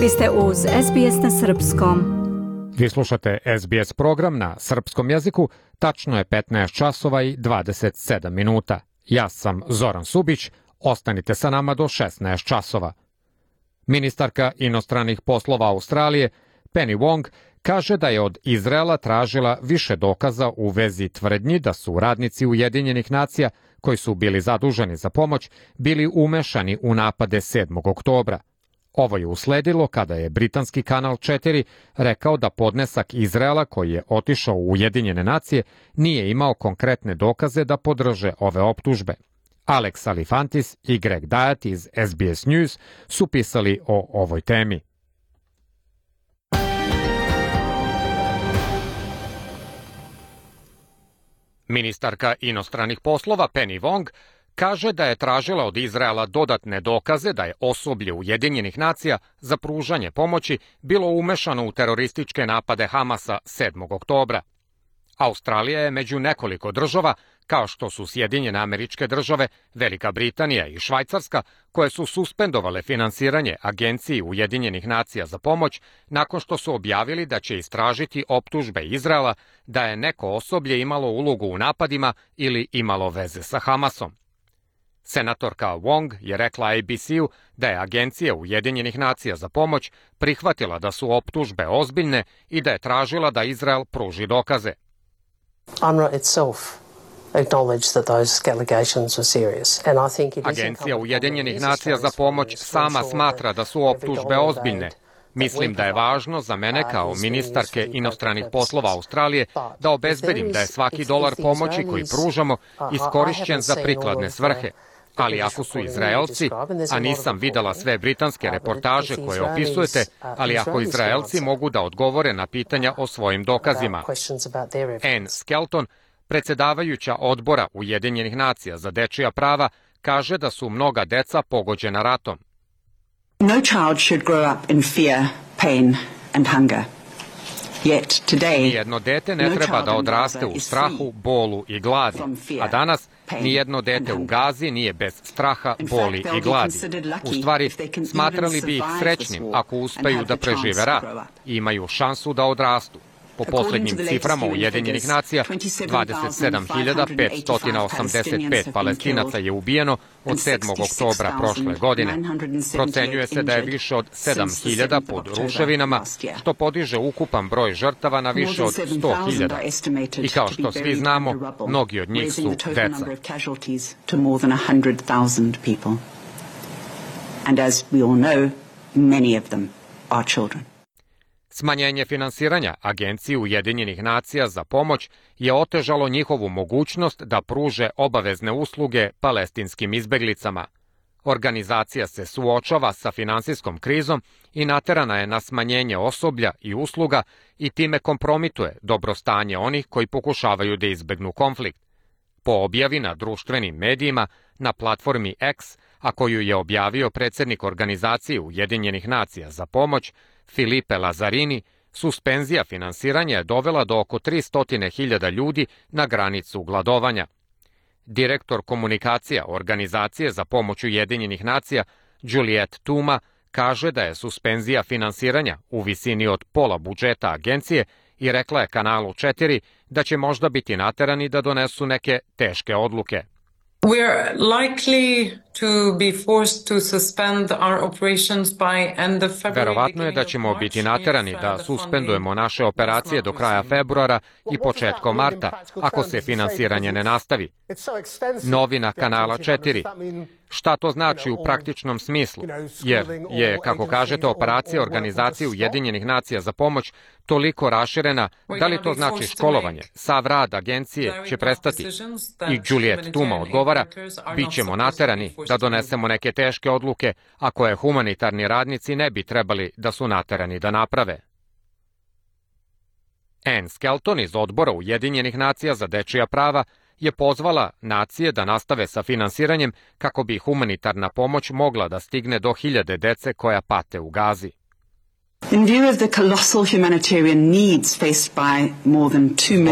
Vi ste uz SBS na Srpskom. Vi slušate SBS program na srpskom jeziku, tačno je 15 časova i 27 minuta. Ja sam Zoran Subić, ostanite sa nama do 16 časova. Ministarka inostranih poslova Australije, Penny Wong, kaže da je od Izraela tražila više dokaza u vezi tvrdnji da su radnici Ujedinjenih nacija, koji su bili zaduženi za pomoć, bili umešani u napade 7. oktobra – Ovo je usledilo kada je britanski kanal 4 rekao da podnesak Izraela koji je otišao u Ujedinjene nacije nije imao konkretne dokaze da podrže ove optužbe. Alex Alifantis i Greg Dajat iz SBS News su pisali o ovoj temi. Ministarka inostranih poslova Penny Wong kaže da je tražila od Izraela dodatne dokaze da je osoblje Ujedinjenih nacija za pružanje pomoći bilo umešano u terorističke napade Hamasa 7. oktobra. Australija je među nekoliko država, kao što su Sjedinjene američke države, Velika Britanija i Švajcarska, koje su suspendovale finansiranje Agenciji Ujedinjenih nacija za pomoć nakon što su objavili da će istražiti optužbe Izraela da je neko osoblje imalo ulogu u napadima ili imalo veze sa Hamasom. Senatorka Wong je rekla ABC-u da je Agencija Ujedinjenih nacija za pomoć prihvatila da su optužbe ozbiljne i da je tražila da Izrael pruži dokaze. UNRWA itself Agencija Ujedinjenih nacija za pomoć sama smatra da su optužbe ozbiljne. Mislim da je važno za mene kao ministarke inostranih poslova Australije da obezbedim da je svaki dolar pomoći koji pružamo iskorišćen za prikladne svrhe. Ali ako su Izraelci, a nisam videla sve britanske reportaže koje opisujete, ali ako Izraelci mogu da odgovore na pitanja o svojim dokazima. Anne Skelton, predsedavajuća odbora Ujedinjenih nacija za dečija prava, kaže da su mnoga deca pogođena ratom. No child should grow up in fear, pain and hunger. Nijedno dete ne treba da odraste u strahu, bolu i gladi, a danas nijedno dete u Gazi nije bez straha, boli i gladi. U stvari, smatrali bi ih srećnim ako uspeju da prežive rat i imaju šansu da odrastu. Po poslednjim ciframa Ujedinjenih nacija, 27.585 palestinaca je ubijeno od 7. oktobra prošle godine. Procenjuje se da je više od 7.000 pod ruševinama, što podiže ukupan broj žrtava na više od 100.000. I kao što svi znamo, mnogi od njih su deca. And as we all know, many of them are children. Smanjenje finansiranja Agenciji Ujedinjenih nacija za pomoć je otežalo njihovu mogućnost da pruže obavezne usluge palestinskim izbeglicama. Organizacija se suočava sa finansijskom krizom i naterana je na smanjenje osoblja i usluga i time kompromituje dobrostanje onih koji pokušavaju da izbegnu konflikt. Po objavi na društvenim medijima na platformi X, a koju je objavio predsednik organizacije Ujedinjenih nacija za pomoć, Filipe Lazarini, suspenzija finansiranja je dovela do oko 300.000 ljudi na granicu gladovanja. Direktor komunikacija Organizacije za pomoć Ujedinjenih nacija, Juliet Tuma, kaže da je suspenzija finansiranja u visini od pola budžeta agencije i rekla je kanalu 4 da će možda biti naterani da donesu neke teške odluke. We're likely to be forced to suspend our operations by end of February. Verovatno je da ćemo biti naterani da suspendujemo naše operacije do kraja februara i početkom marta, ako se finansiranje ne nastavi. Novina kanala 4. Šta to znači u praktičnom smislu? Jer je, kako kažete, operacija organizacije Ujedinjenih nacija za pomoć toliko raširena, da li to znači školovanje, sav rad agencije će prestati? I Juliet Tuma odgovara, bit ćemo naterani da donesemo neke teške odluke, a koje humanitarni radnici ne bi trebali da su naterani da naprave. Anne Skelton iz odbora Ujedinjenih nacija za dečija prava je pozvala nacije da nastave sa finansiranjem kako bi humanitarna pomoć mogla da stigne do hiljade dece koja pate u Gazi.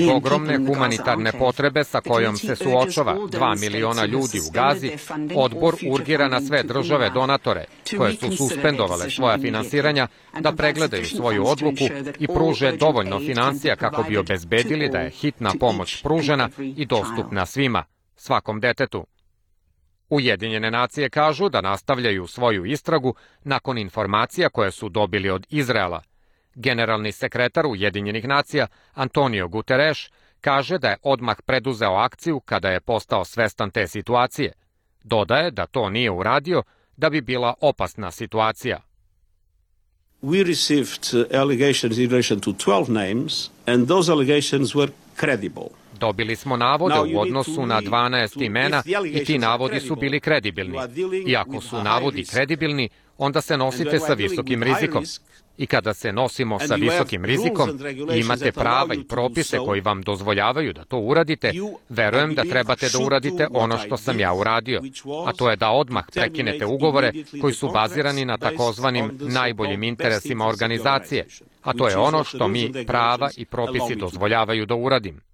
Zbog ogromne humanitarne potrebe sa kojom se committee urges suočava all 2 donor miliona ljudi u Gazi, odbor urgira na sve države donatore to koje su suspendovale svoja finansiranja da pregledaju svoju odluku i pruže dovoljno financija kako bi obezbedili to da je hitna pomoć pružena i dostupna svima, svakom detetu. Ujedinjene nacije kažu da nastavljaju svoju istragu nakon informacija koje su dobili od Izraela. Generalni sekretar Ujedinjenih nacija Antonio Guterres kaže da je odmah preduzeo akciju kada je postao svestan te situacije. Dodaje da to nije uradio da bi bila opasna situacija. we received uh, allegations in relation to 12 names, and those allegations were credible. Dobili smo navode u odnosu na read 12 to- imena i ti navodi su bili kredibilni. you are dealing I ako with su navodi kredibilni, onda se nosite sa visokim rizikom. I kada se nosimo sa visokim rizikom i imate prava i propise koji vam dozvoljavaju da to uradite, verujem da trebate da uradite ono što sam ja uradio, a to je da odmah prekinete ugovore koji su bazirani na takozvanim najboljim interesima organizacije, a to je ono što mi prava i propisi dozvoljavaju da uradim.